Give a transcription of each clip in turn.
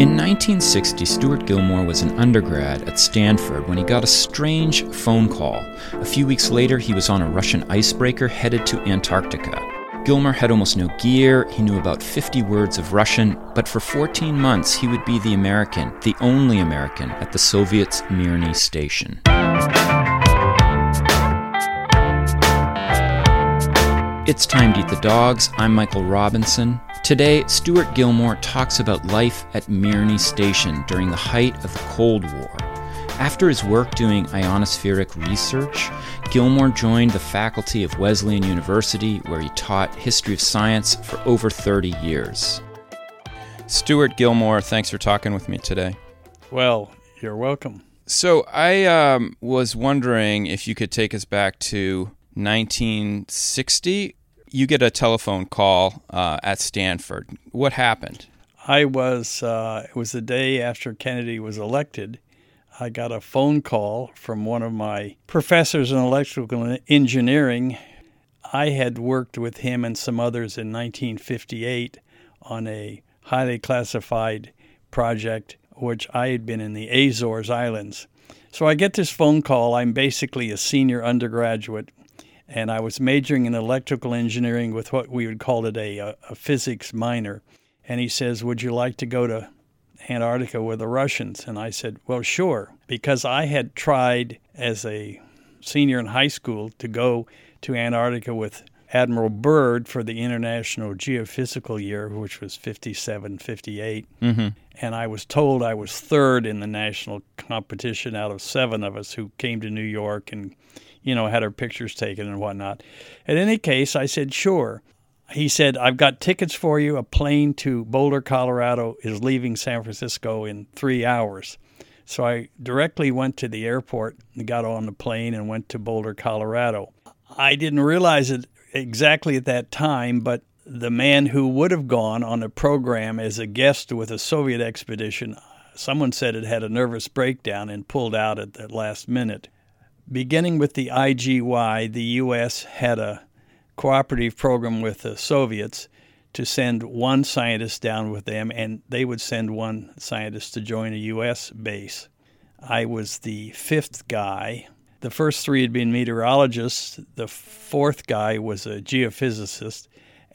In 1960, Stuart Gilmore was an undergrad at Stanford when he got a strange phone call. A few weeks later, he was on a Russian icebreaker headed to Antarctica. Gilmore had almost no gear, he knew about 50 words of Russian, but for 14 months he would be the American, the only American, at the Soviets' Mirny station. It's time to eat the dogs. I'm Michael Robinson. Today, Stuart Gilmore talks about life at Mirny Station during the height of the Cold War. After his work doing ionospheric research, Gilmore joined the faculty of Wesleyan University, where he taught history of science for over 30 years. Stuart Gilmore, thanks for talking with me today. Well, you're welcome. So, I um, was wondering if you could take us back to 1960, you get a telephone call uh, at Stanford. What happened? I was, uh, it was the day after Kennedy was elected. I got a phone call from one of my professors in electrical engineering. I had worked with him and some others in 1958 on a highly classified project, which I had been in the Azores Islands. So I get this phone call. I'm basically a senior undergraduate and I was majoring in electrical engineering with what we would call it a, a, physics minor. And he says, Would you like to go to Antarctica with the Russians? And I said, Well, sure, because I had tried as a senior in high school to go to Antarctica with Admiral Byrd for the International Geophysical Year, which was 57, 58. Mm-hmm. And I was told I was third in the national competition out of seven of us who came to New York and you know, had her pictures taken and whatnot. In any case, I said, sure. He said, I've got tickets for you. A plane to Boulder, Colorado is leaving San Francisco in three hours. So I directly went to the airport and got on the plane and went to Boulder, Colorado. I didn't realize it exactly at that time, but the man who would have gone on a program as a guest with a Soviet expedition, someone said it had a nervous breakdown and pulled out at the last minute. Beginning with the IGY, the U.S. had a cooperative program with the Soviets to send one scientist down with them, and they would send one scientist to join a U.S. base. I was the fifth guy. The first three had been meteorologists. The fourth guy was a geophysicist.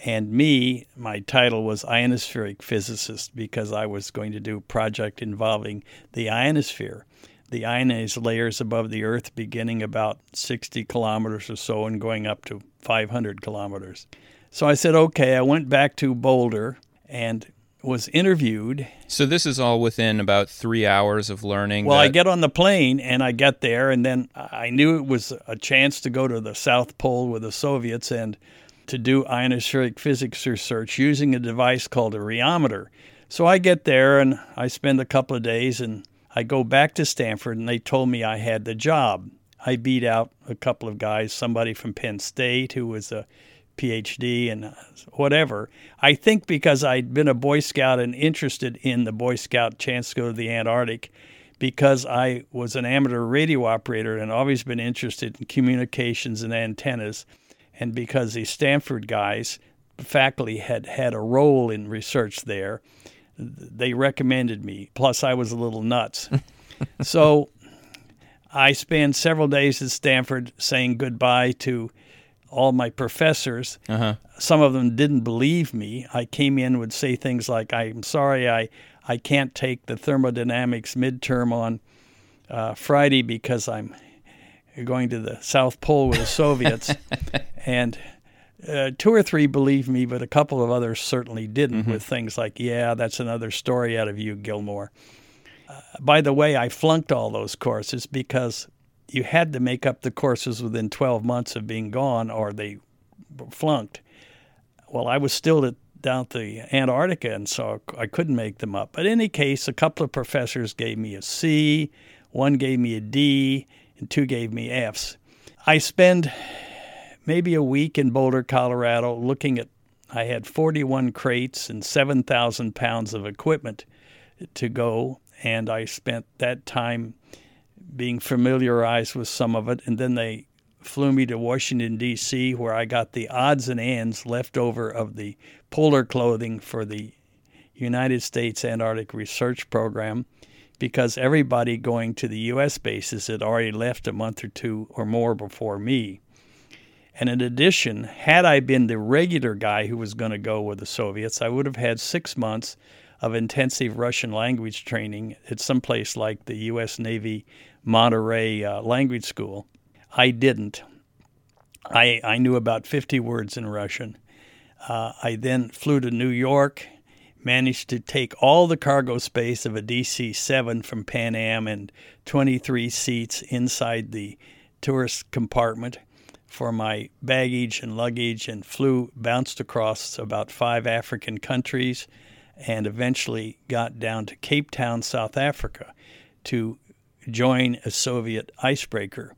And me, my title was ionospheric physicist because I was going to do a project involving the ionosphere the ionized layers above the Earth beginning about 60 kilometers or so and going up to 500 kilometers. So I said, okay. I went back to Boulder and was interviewed. So this is all within about three hours of learning. Well, that... I get on the plane and I get there, and then I knew it was a chance to go to the South Pole with the Soviets and to do ionospheric physics research using a device called a riometer. So I get there and I spend a couple of days and I go back to Stanford and they told me I had the job. I beat out a couple of guys, somebody from Penn State who was a PhD and uh, whatever. I think because I'd been a Boy Scout and interested in the Boy Scout chance to go to the Antarctic, because I was an amateur radio operator and always been interested in communications and antennas, and because the Stanford guys, faculty, had had a role in research there they recommended me. Plus, I was a little nuts. so I spent several days at Stanford saying goodbye to all my professors. Uh-huh. Some of them didn't believe me. I came in would say things like, "I'm sorry, I I can't take the thermodynamics midterm on uh, Friday because I'm going to the South Pole with the Soviets," and uh, two or three believed me, but a couple of others certainly didn't, mm-hmm. with things like, yeah, that's another story out of you, Gilmore. Uh, by the way, I flunked all those courses because you had to make up the courses within 12 months of being gone or they flunked. Well, I was still at, down at the Antarctica, and so I couldn't make them up. But in any case, a couple of professors gave me a C, one gave me a D, and two gave me Fs. I spend maybe a week in Boulder, Colorado, looking at. I had 41 crates and 7,000 pounds of equipment to go, and I spent that time being familiarized with some of it. And then they flew me to Washington, D.C., where I got the odds and ends left over of the polar clothing for the United States Antarctic Research Program because everybody going to the U.S. bases had already left a month or two or more before me. And in addition, had I been the regular guy who was going to go with the Soviets, I would have had six months of intensive Russian language training at some place like the U.S. Navy Monterey uh, Language School. I didn't. I, I knew about 50 words in Russian. Uh, I then flew to New York, managed to take all the cargo space of a DC 7 from Pan Am and 23 seats inside the tourist compartment for my baggage and luggage and flew, bounced across about five African countries, and eventually got down to Cape Town, South Africa to join a Soviet icebreaker.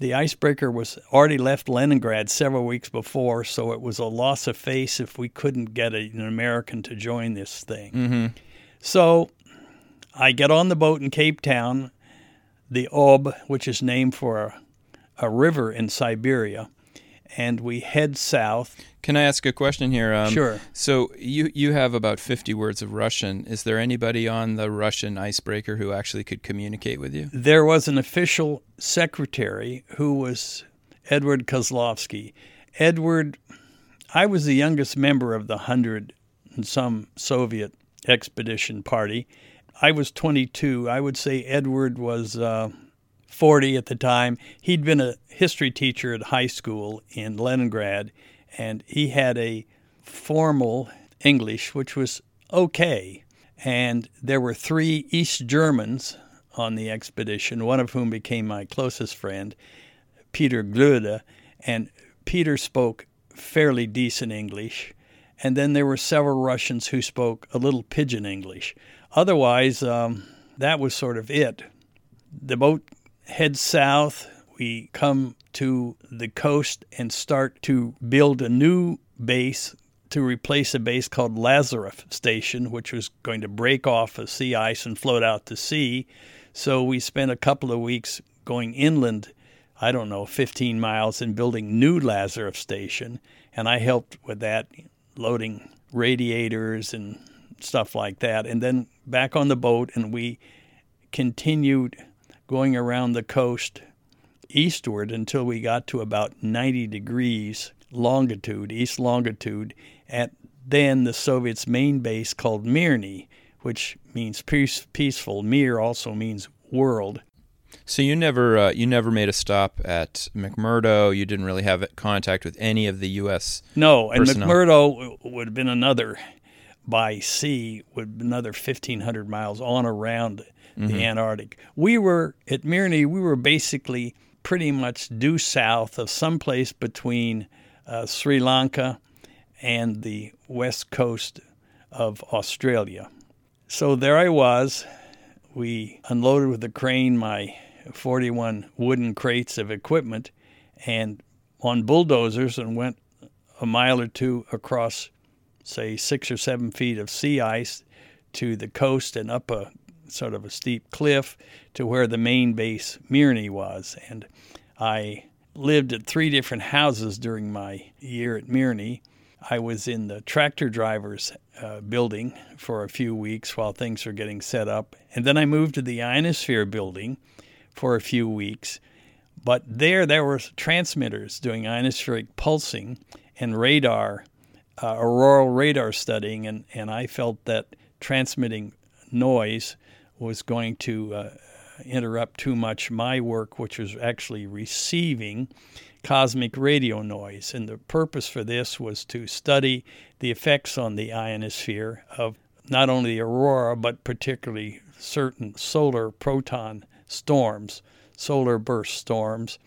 The icebreaker was already left Leningrad several weeks before, so it was a loss of face if we couldn't get an American to join this thing. Mm-hmm. So I get on the boat in Cape Town, the Ob, which is named for a, a river in Siberia, and we head south. Can I ask a question here? Um, Sure. So you you have about fifty words of Russian. Is there anybody on the Russian icebreaker who actually could communicate with you? There was an official secretary who was Edward Kozlovsky. Edward, I was the youngest member of the hundred and some Soviet expedition party. I was 22. I would say Edward was uh, 40 at the time. He'd been a history teacher at high school in Leningrad, and he had a formal English, which was okay. And there were three East Germans on the expedition, one of whom became my closest friend, Peter Glöde. And Peter spoke fairly decent English. And then there were several Russians who spoke a little pidgin English. Otherwise, um, that was sort of it. The boat heads south. We come to the coast and start to build a new base to replace a base called Lazarev Station, which was going to break off the sea ice and float out to sea. So we spent a couple of weeks going inland, I don't know, 15 miles, and building new Lazarev Station. And I helped with that, loading radiators and stuff like that. And then back on the boat, and we continued going around the coast eastward until we got to about 90 degrees longitude, east longitude, at then the Soviets' main base called Mirny, which means peace, peaceful. Mir also means world. So you never uh, you never made a stop at McMurdo. You didn't really have contact with any of the U.S. No, and personnel. McMurdo would have been another by sea, would another 1,500 miles on around the Antarctic. We were at Mirny. We were basically pretty much due south of someplace between uh, Sri Lanka and the west coast of Australia. So there I was. We unloaded with a crane my 41 wooden crates of equipment and on bulldozers and went a mile or two across, say, six or seven feet of sea ice to the coast and up a sort of a steep cliff to where the main base Mirny was. And I lived at three different houses during my year at Mirny. I was in the tractor driver's uh, building for a few weeks while things were getting set up. And then I moved to the ionosphere building for a few weeks. But there, there were transmitters doing ionospheric pulsing and radar, uh, auroral radar studying. And, and I felt that transmitting noise was going to uh, interrupt too much my work, which was actually receiving cosmic radio noise. And the purpose for this was to study the effects on the ionosphere of not only the aurora, but particularly certain solar proton storms, solar burst storms.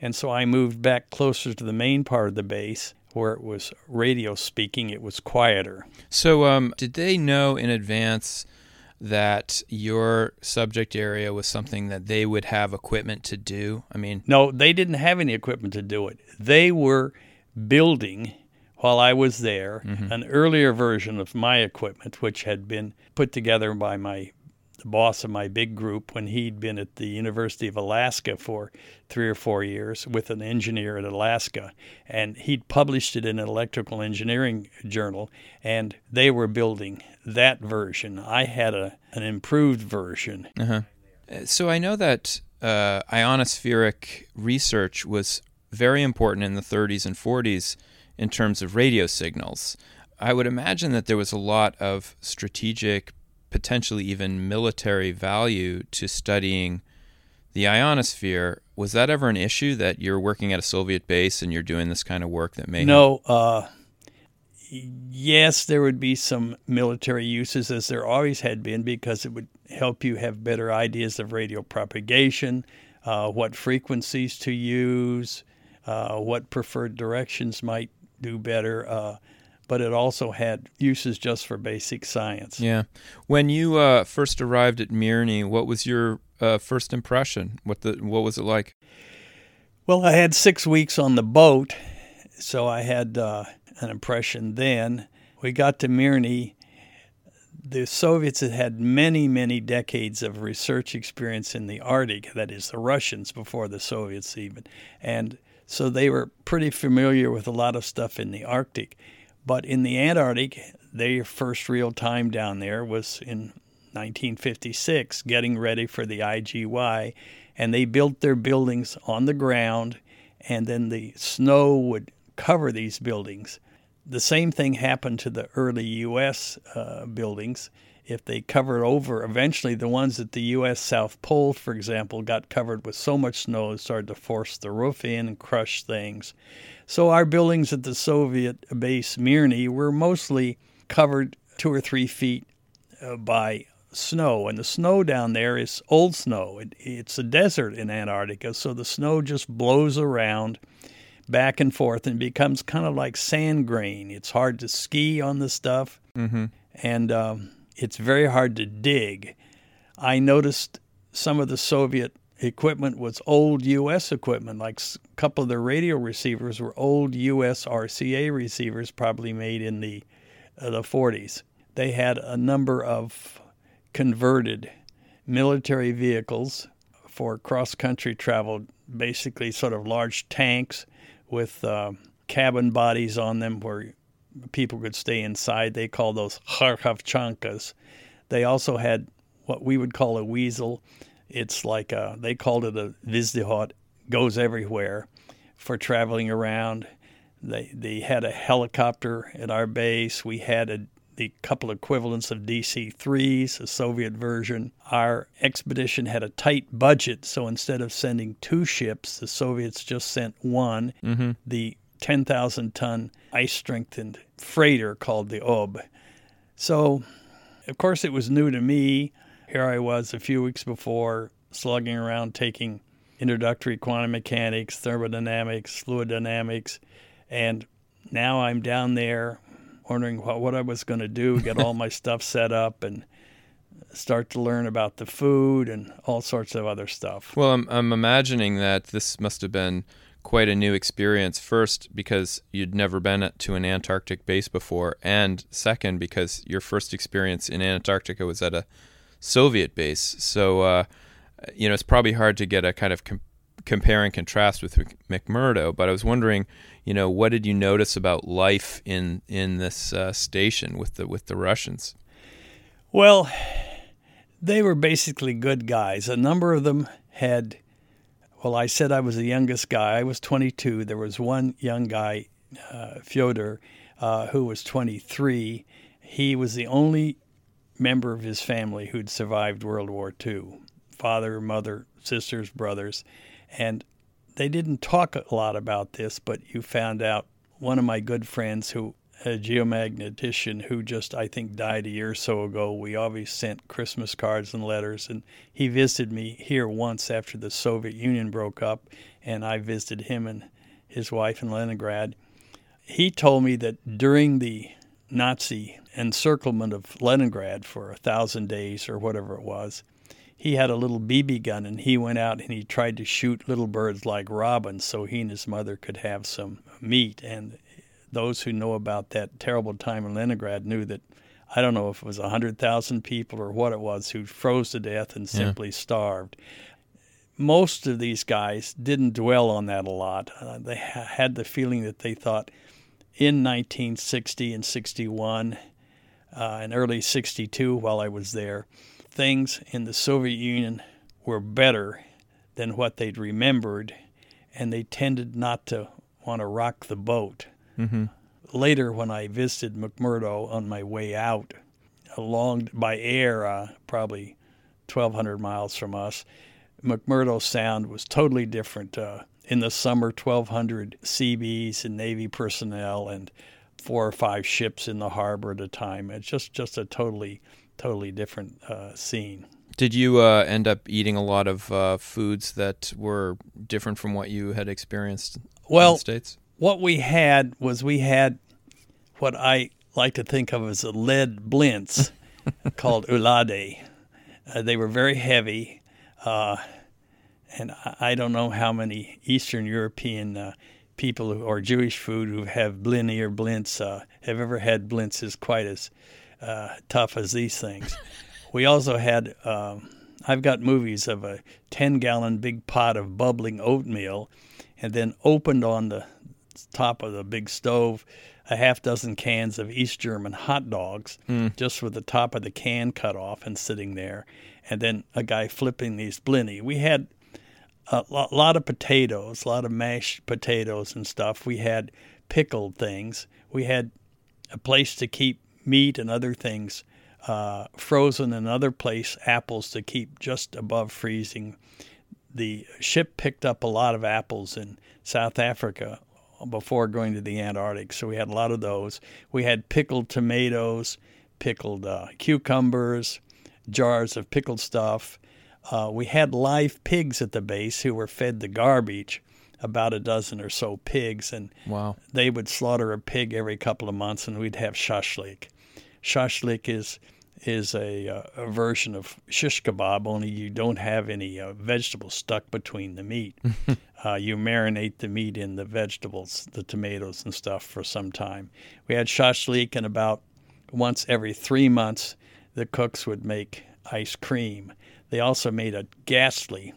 And so I moved back closer to the main part of the base where it was radio speaking, it was quieter. So um, did they know in advance that your subject area was something that they would have equipment to do? I mean, No, they didn't have any equipment to do it. They were building, while I was there, an earlier version of my equipment, which had been put together by my the boss of my big group when he'd been at the University of Alaska for three or four years with an engineer at Alaska. And he'd published it in an electrical engineering journal, and they were building that version. I had a an improved version. Uh-huh. So I know that uh, ionospheric research was very important in the 30s and 40s in terms of radio signals. I would imagine that there was a lot of strategic, potentially even military value to studying the ionosphere. Was that ever an issue that you're working at a Soviet base and you're doing this kind of work that may? No. Uh, yes, there would be some military uses, as there always had been, because it would help you have better ideas of radio propagation, uh, what frequencies to use, uh, what preferred directions might do better. But it also had uses just for basic science. Yeah. When you uh, first arrived at Mirny, what was your uh, first impression? What the what was it like? Well, I had six weeks on the boat, so I had uh, an impression then. We got to Mirny. The Soviets had had many, many decades of research experience in the Arctic, that is, the Russians before the Soviets even. And so they were pretty familiar with a lot of stuff in the Arctic. But in the Antarctic, their first real time down there was in 1956, getting ready for the IGY. And they built their buildings on the ground, and then the snow would cover these buildings. The same thing happened to the early U.S. Uh, buildings if they covered over, eventually the ones at the U.S. South Pole, for example, got covered with so much snow it started to force the roof in and crush things. So our buildings at the Soviet base Mirny were mostly covered two or three feet uh, by snow, and the snow down there is old snow. It, it's a desert in Antarctica, so the snow just blows around back and forth and becomes kind of like sand grain. It's hard to ski on the stuff, mm-hmm. and um, it's very hard to dig. I noticed some of the Soviet equipment was old U.S. equipment, like a couple of the radio receivers were old U.S. RCA receivers, probably made in the uh, the 40s. They had a number of converted military vehicles for cross country travel, basically sort of large tanks with uh, cabin bodies on them where people could stay inside. They called those Kharkovchankas. They also had what we would call a weasel. It's like a, they called it a Vezdekhod, goes everywhere for traveling around. They they had a helicopter at our base. We had a the couple equivalents of DC 3s, a Soviet version. Our expedition had a tight budget, so instead of sending two ships, the Soviets just sent one. Mm-hmm. The 10,000 ton ice strengthened freighter called the Ob. So, of course, it was new to me. Here I was a few weeks before slugging around taking introductory quantum mechanics, thermodynamics, fluid dynamics, and now I'm down there wondering what, what I was going to do, get all my stuff set up, and start to learn about the food and all sorts of other stuff. Well, I'm, I'm imagining that this must have been quite a new experience. First, because you'd never been to an Antarctic base before, and second, because your first experience in Antarctica was at a Soviet base. So, uh, you know, it's probably hard to get a kind of com- compare and contrast with McMurdo. But I was wondering, you know, what did you notice about life in in this uh, station with the with the Russians? Well, they were basically good guys. A number of them had well, I said I was the youngest guy. I was 22. There was one young guy, uh, Fyodor, uh, who was 23. He was the only member of his family who'd survived World War II father, mother, sisters, brothers. And they didn't talk a lot about this, but you found out one of my good friends who a geomagnetician who just I think died a year or so ago. We always sent Christmas cards and letters, and he visited me here once after the Soviet Union broke up, and I visited him and his wife in Leningrad. He told me that during the Nazi encirclement of Leningrad for a thousand days or whatever it was, he had a little BB gun and he went out and he tried to shoot little birds like robins so he and his mother could have some meat. And those who know about that terrible time in Leningrad knew that I don't know if it was 100,000 people or what it was who froze to death and simply yeah. starved. Most of these guys didn't dwell on that a lot. Uh, they ha- had the feeling that they thought in 1960 and 61, uh, in early 62 while I was there. Things in the Soviet Union were better than what they'd remembered, and they tended not to want to rock the boat. Mm-hmm. Later, when I visited McMurdo on my way out, along by air, uh, probably 1,200 miles from us, McMurdo Sound was totally different. Uh, in the summer, 1,200 Seabees and Navy personnel and four or five ships in the harbor at a time. It's just, just a totally, totally different uh, scene. Did you uh, end up eating a lot of uh, foods that were different from what you had experienced well, in the States? What we had was we had what I like to think of as a lead blintz called oulade. Uh, they were very heavy. Uh, and I don't know how many Eastern European uh, people who, or Jewish food who have blini or blintz uh, have ever had blintzes quite as uh, tough as these things. we also had, um, I've got movies of a 10 gallon big pot of bubbling oatmeal, and then opened on the top of the big stove a half dozen cans of East German hot dogs, mm. just with the top of the can cut off and sitting there, and then a guy flipping these blini. We had a lot of potatoes, a lot of mashed potatoes and stuff. We had pickled things. We had a place to keep meat and other things uh, frozen, another place apples to keep just above freezing. The ship picked up a lot of apples in South Africa before going to the Antarctic, so we had a lot of those. We had pickled tomatoes, pickled uh, cucumbers, jars of pickled stuff. Uh, we had live pigs at the base who were fed the garbage, about a dozen or so pigs, and wow. they would slaughter a pig every couple of months, and we'd have shashlik. Shashlik is is a, uh, a version of shish kebab, only you don't have any uh, vegetables stuck between the meat. uh, you marinate the meat in the vegetables, the tomatoes and stuff, for some time. We had shashlik, and about once every three months, the cooks would make ice cream. They also made a ghastly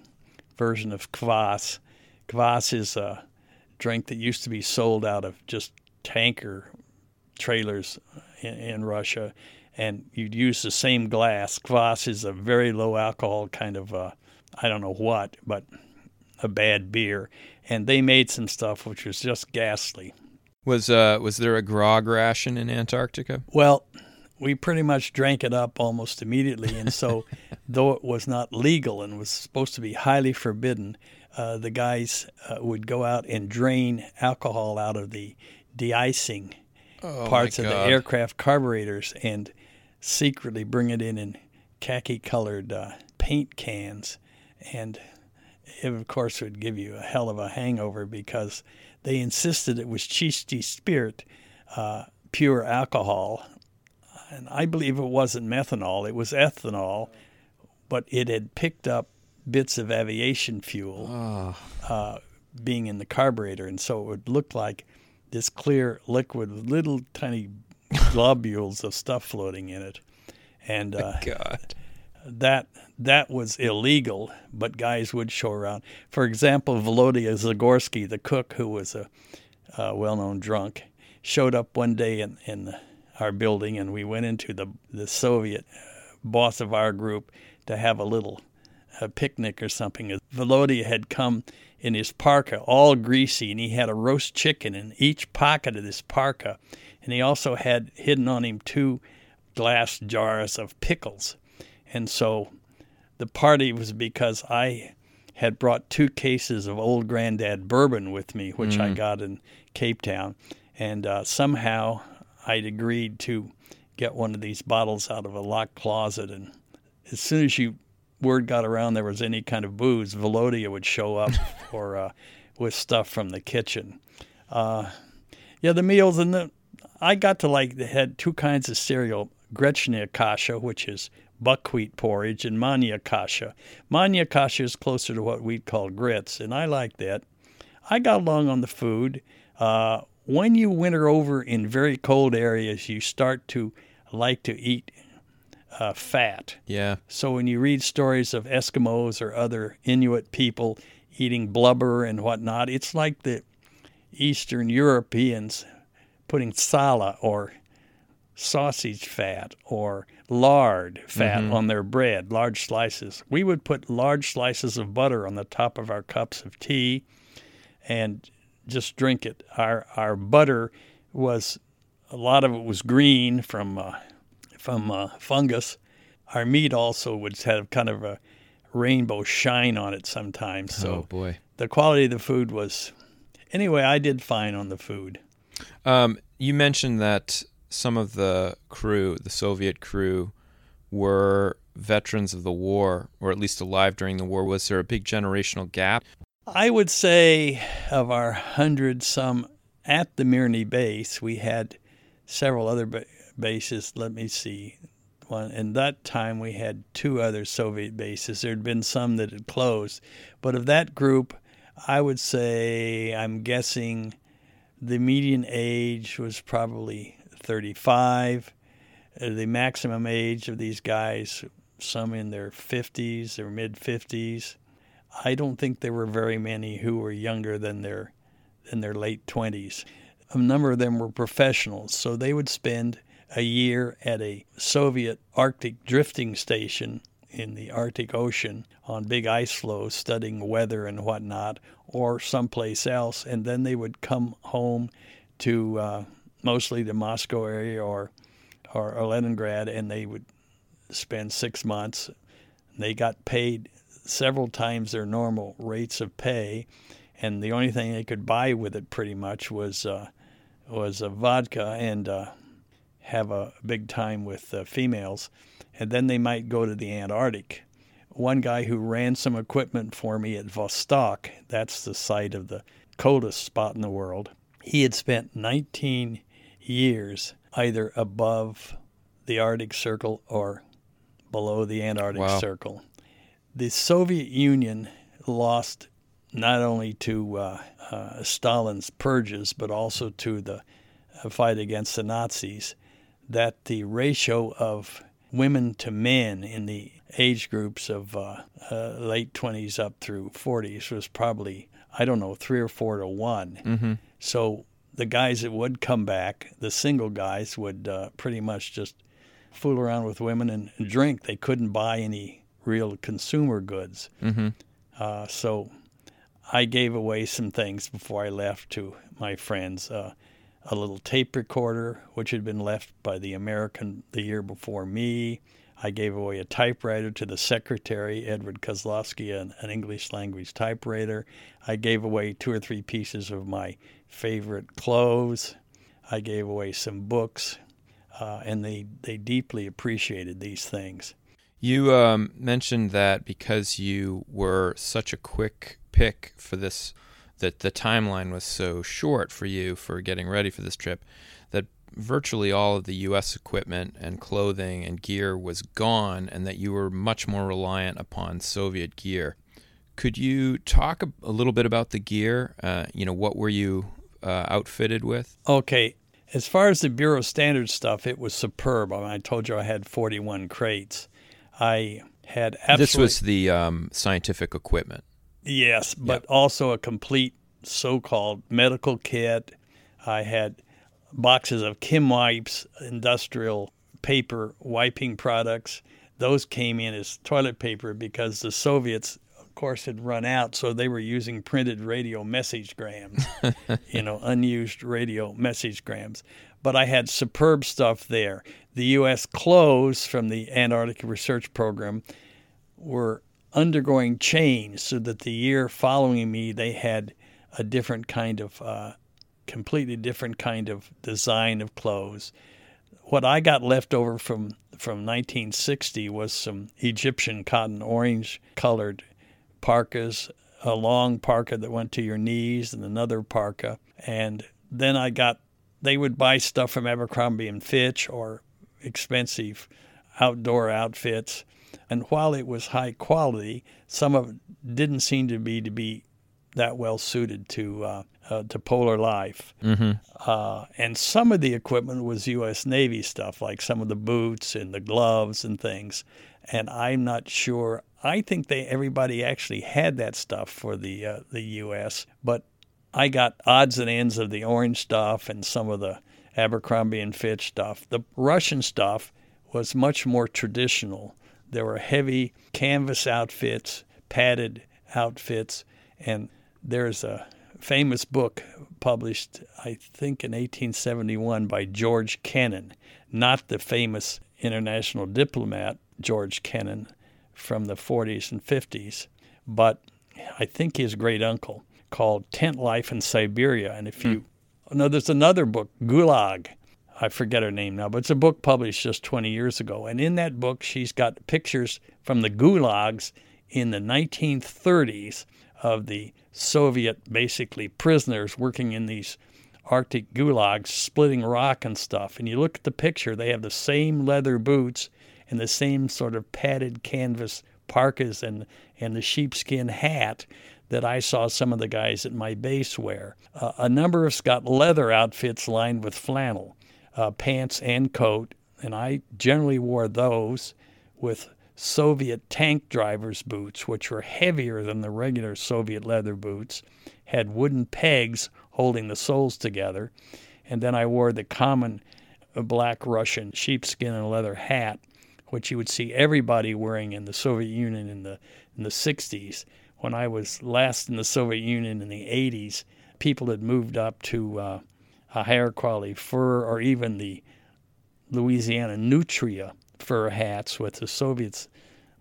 version of kvass. Kvass is a drink that used to be sold out of just tanker trailers in, in Russia, and you'd use the same glass. Kvass is a very low alcohol kind of, uh, I don't know what, but a bad beer. And they made some stuff which was just ghastly. Was uh, was there a grog ration in Antarctica? Well, we pretty much drank it up almost immediately. And so, though it was not legal and was supposed to be highly forbidden, uh, the guys uh, would go out and drain alcohol out of the de-icing oh parts of the aircraft carburetors and secretly bring it in in khaki-colored uh, paint cans, and it of course would give you a hell of a hangover because they insisted it was Chisti spirit, uh, pure alcohol, and I believe it wasn't methanol; it was ethanol, but it had picked up bits of aviation fuel Oh. uh, being in the carburetor, and so it would look like this clear liquid with little tiny globules of stuff floating in it, and uh, God. that that was illegal. But guys would show around. For example, Volodya Zagorsky, the cook, who was a, a well-known drunk, showed up one day in in our building, and we went into the the Soviet uh, boss of our group to have a little a picnic or something. Volodya had come in his parka, all greasy, and he had a roast chicken in each pocket of this parka, and he also had hidden on him two glass jars of pickles. And so the party was because I had brought two cases of old granddad bourbon with me, which I got in Cape Town, and uh, somehow I'd agreed to get one of these bottles out of a locked closet, and as soon as you word got around there was any kind of booze, Volodya would show up or uh, with stuff from the kitchen. Uh, yeah, the meals and the I got to like they had two kinds of cereal: Grechnia kasha, which is buckwheat porridge, and mania kasha. Mania kasha is closer to what we'd call grits, and I like that. I got along on the food. Uh, when you winter over in very cold areas, you start to like to eat uh, fat. Yeah. So when you read stories of Eskimos or other Inuit people eating blubber and whatnot, it's like the Eastern Europeans putting sala or sausage fat or lard fat Mhm. on their bread, large slices. We would put large slices of butter on the top of our cups of tea and just drink it. Our our butter was a lot of it was green from uh, from uh, fungus. Our meat also would have kind of a rainbow shine on it sometimes. So oh boy. the quality of the food was anyway. I did fine on the food. Um, you mentioned that some of the crew, the Soviet crew, were veterans of the war, or at least alive during the war. Was there a big generational gap? I would say of our hundred some at the Mirny base, we had several other ba- bases. Let me see. One, in that time, we had two other Soviet bases. There had been some that had closed. But of that group, I would say, I'm guessing the median age was probably 35. Uh, The maximum age of these guys, some in their 50s or mid 50s. I don't think there were very many who were younger than their in their late 20s. A number of them were professionals, so they would spend a year at a Soviet Arctic drifting station in the Arctic Ocean on big ice floes studying weather and whatnot, or someplace else, and then they would come home to uh, mostly the Moscow area or, or or Leningrad, and they would spend six months. They got paid several times their normal rates of pay, and the only thing they could buy with it pretty much was uh, was a vodka and uh, have a big time with uh, females, and then they might go to the Antarctic. One guy who ran some equipment for me at Vostok, that's the site of the coldest spot in the world, he had spent 19 years either above the Arctic Circle or below the Antarctic Wow. Circle. The Soviet Union lost not only to uh, uh, Stalin's purges, but also to the uh, fight against the Nazis, that the ratio of women to men in the age groups of uh, uh, late 20s up through 40s was probably, I don't know, three or four to one. Mm-hmm. So the guys that would come back, the single guys, would uh, pretty much just fool around with women and drink. They couldn't buy any real consumer goods. Mm-hmm. Uh, so I gave away some things before I left to my friends. A little tape recorder, which had been left by the American the year before me. I gave away a typewriter to the secretary, Edward Kozlowski, an, an English language typewriter. I gave away two or three pieces of my favorite clothes. I gave away some books, uh, and they, they deeply appreciated these things. You um, mentioned that because you were such a quick pick for this, that the timeline was so short for you for getting ready for this trip, that virtually all of the U.S. equipment and clothing and gear was gone, and that you were much more reliant upon Soviet gear. Could you talk a, a little bit about the gear? Uh, you know, what were you uh, outfitted with? Okay, as far as the Bureau standard stuff, it was superb. I, mean, I told you I had 41 crates. I had absolutely This was the um, scientific equipment. Yes, but also a complete so-called medical kit. I had boxes of Kimwipes, industrial paper wiping products. Those came in as toilet paper because the Soviets, of course, had run out, so they were using printed radio message grams, you know, unused radio message grams. But I had superb stuff there. The U.S. clothes from the Antarctic Research Program were undergoing change so that the year following me they had a different kind of uh, completely different kind of design of clothes. What i got left over from from 1960 was some egyptian cotton orange colored parkas a long parka that went to your knees and another parka. And then i got they would buy stuff from abercrombie and fitch or expensive outdoor outfits and while it was high quality, some of it didn't seem to be to be that well suited to uh, uh, to polar life. Mm-hmm. Uh, and some of the equipment was U.S. Navy stuff, like some of the boots and the gloves and things. And I'm not sure. I think they everybody actually had that stuff for the uh, the U.S. But I got odds and ends of the orange stuff and some of the Abercrombie and Fitch stuff. The Russian stuff was much more traditional. There were heavy canvas outfits, padded outfits, and there's a famous book published, I think, in 1871 by George Kennan, not the famous international diplomat George Kennan from the 40s and 50s, but I think his great uncle, called Tent Life in Siberia. And if you, mm. no, there's another book, Gulag. I forget her name now, but it's a book published just 20 years ago. And in that book, she's got pictures from the gulags in the 1930s of the Soviet, basically prisoners working in these Arctic gulags, splitting rock and stuff. And you look at the picture, they have the same leather boots and the same sort of padded canvas parkas and, and the sheepskin hat that I saw some of the guys at my base wear. Uh, a number of us got leather outfits lined with flannel, uh, pants and coat, and I generally wore those with Soviet tank driver's boots, which were heavier than the regular Soviet leather boots, had wooden pegs holding the soles together, and then I wore the common uh, black Russian sheepskin and leather hat, which you would see everybody wearing in the Soviet Union in the in the 60s when I was last in the Soviet Union in the 80s, people had moved up to uh, a higher quality fur or even the Louisiana Nutria fur hats, with the Soviets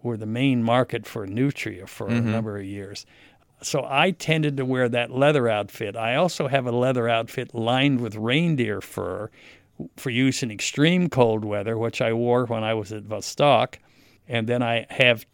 were the main market for Nutria for mm-hmm. a number of years. So I tended to wear that leather outfit. I also have a leather outfit lined with reindeer fur for use in extreme cold weather, which I wore when I was at Vostok. And then I have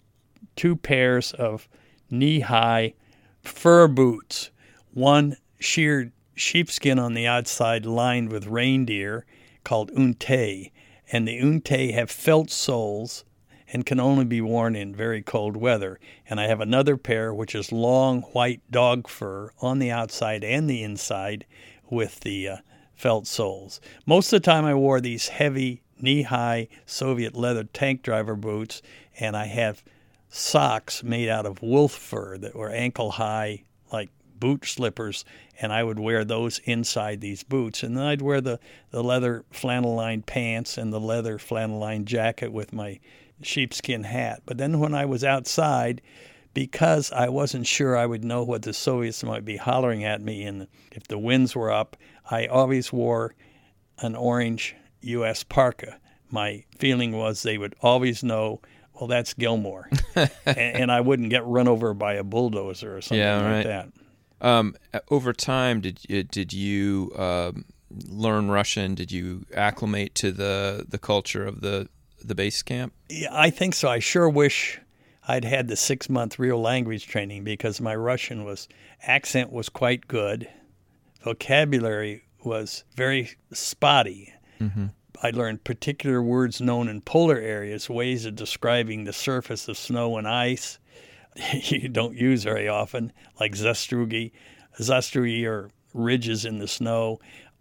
two pairs of knee high fur boots, one sheared sheepskin on the outside lined with reindeer called unte, and the unte have felt soles and can only be worn in very cold weather. And I have another pair which is long white dog fur on the outside and the inside with the uh, felt soles. Most of the time I wore these heavy knee high Soviet leather tank driver boots, and I have socks made out of wolf fur that were ankle high, like boot slippers, and I would wear those inside these boots. And then I'd wear the, the leather flannel lined pants and the leather flannel lined jacket with my sheepskin hat. But then when I was outside, because I wasn't sure I would know what the Soviets might be hollering at me, and if the winds were up, I always wore an orange U.S. parka. My feeling was they would always know well, that's Gilmore, and, and, I wouldn't get run over by a bulldozer or something yeah, like right. that. Um, over time, did you, did you um, learn Russian? Did you acclimate to the the culture of the the base camp? Yeah, I think so. I sure wish I'd had the six month real language training because my Russian was accent was quite good, vocabulary was very spotty. Mm-hmm. I learned particular words known in polar areas, ways of describing the surface of snow and ice you don't use very often, like zastrugi. Zastrugi are ridges in the snow,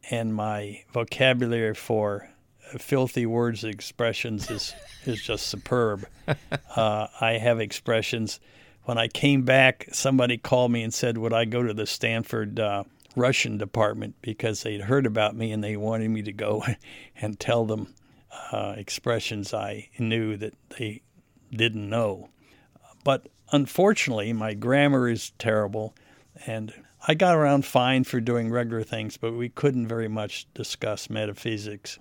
and my vocabulary for filthy words and expressions is, is just superb. Uh, I have expressions. When I came back, somebody called me and said, Would I go to the Stanford uh, Russian department because they'd heard about me and they wanted me to go and tell them uh, expressions I knew that they didn't know. But unfortunately, my grammar is terrible, and I got around fine for doing regular things, but we couldn't very much discuss metaphysics,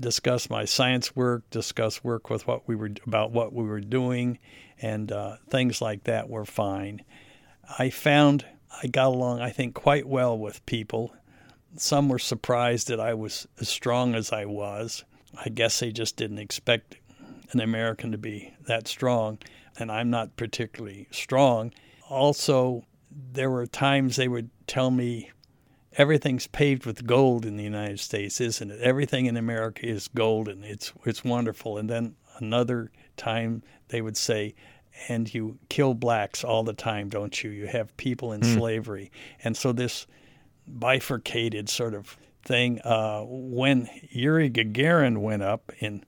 discuss my science work, discuss work with what we were about what we were doing, and uh, things like that were fine. I found I got along, I think, quite well with people. Some were surprised that I was as strong as I was. I guess they just didn't expect an American to be that strong, and I'm not particularly strong. Also, there were times they would tell me, everything's paved with gold in the United States, isn't it? Everything in America is golden. It's it's wonderful. And then another time they would say, and you kill blacks all the time, don't you? You have people in mm. slavery, and so this bifurcated sort of thing. Uh, when Yuri Gagarin went up in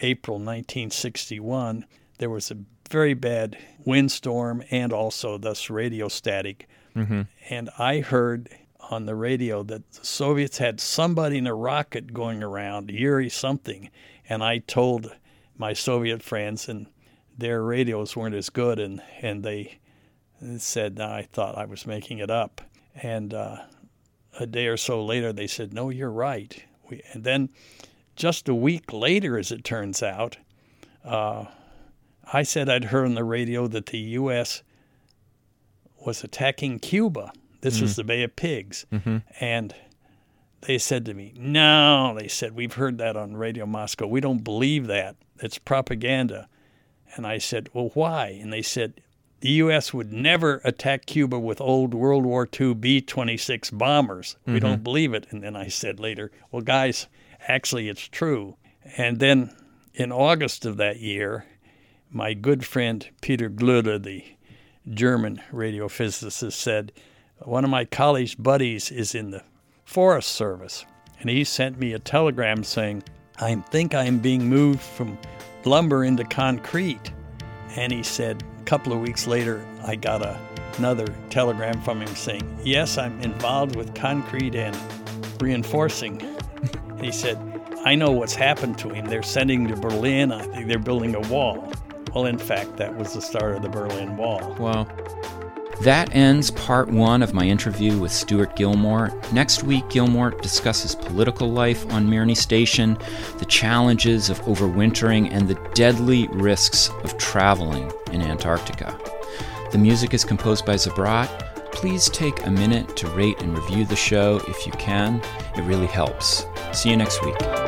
April 1961, there was a very bad windstorm and also thus radio static, mm-hmm. and I heard on the radio that the Soviets had somebody in a rocket going around, Yuri something. And I told my Soviet friends, and their radios weren't as good, and, and they said I thought I was making it up. And uh, a day or so later, they said, No, you're right. We, and then just a week later, as it turns out, uh, I said I'd heard on the radio that the U.S. was attacking Cuba. This mm-hmm. was the Bay of Pigs. Mm-hmm. And they said to me, No, they said, we've heard that on Radio Moscow. We don't believe that. It's propaganda. And I said, Well, why? And they said, the U.S. would never attack Cuba with old World War II B 26 bombers. We mm-hmm. don't believe it. And then I said later, Well, guys, actually, it's true. And then in August of that year, my good friend Peter Glüder, the German radiophysicist, said, One of my college buddies is in the Forest Service. And he sent me a telegram saying, I think I am being moved from lumber into concrete. And he said, a couple of weeks later, I got a, another telegram from him saying, Yes, I'm involved with concrete and reinforcing. he said, I know what's happened to him. They're sending to Berlin. I think they're building a wall. Well, in fact, that was the start of the Berlin Wall. Wow. That ends part one of my interview with Stuart Gilmore. Next week, Gilmore discusses political life on Mirny Station, the challenges of overwintering, and the deadly risks of traveling in Antarctica. The music is composed by Zabrat. Please take a minute to rate and review the show if you can. It really helps. See you next week.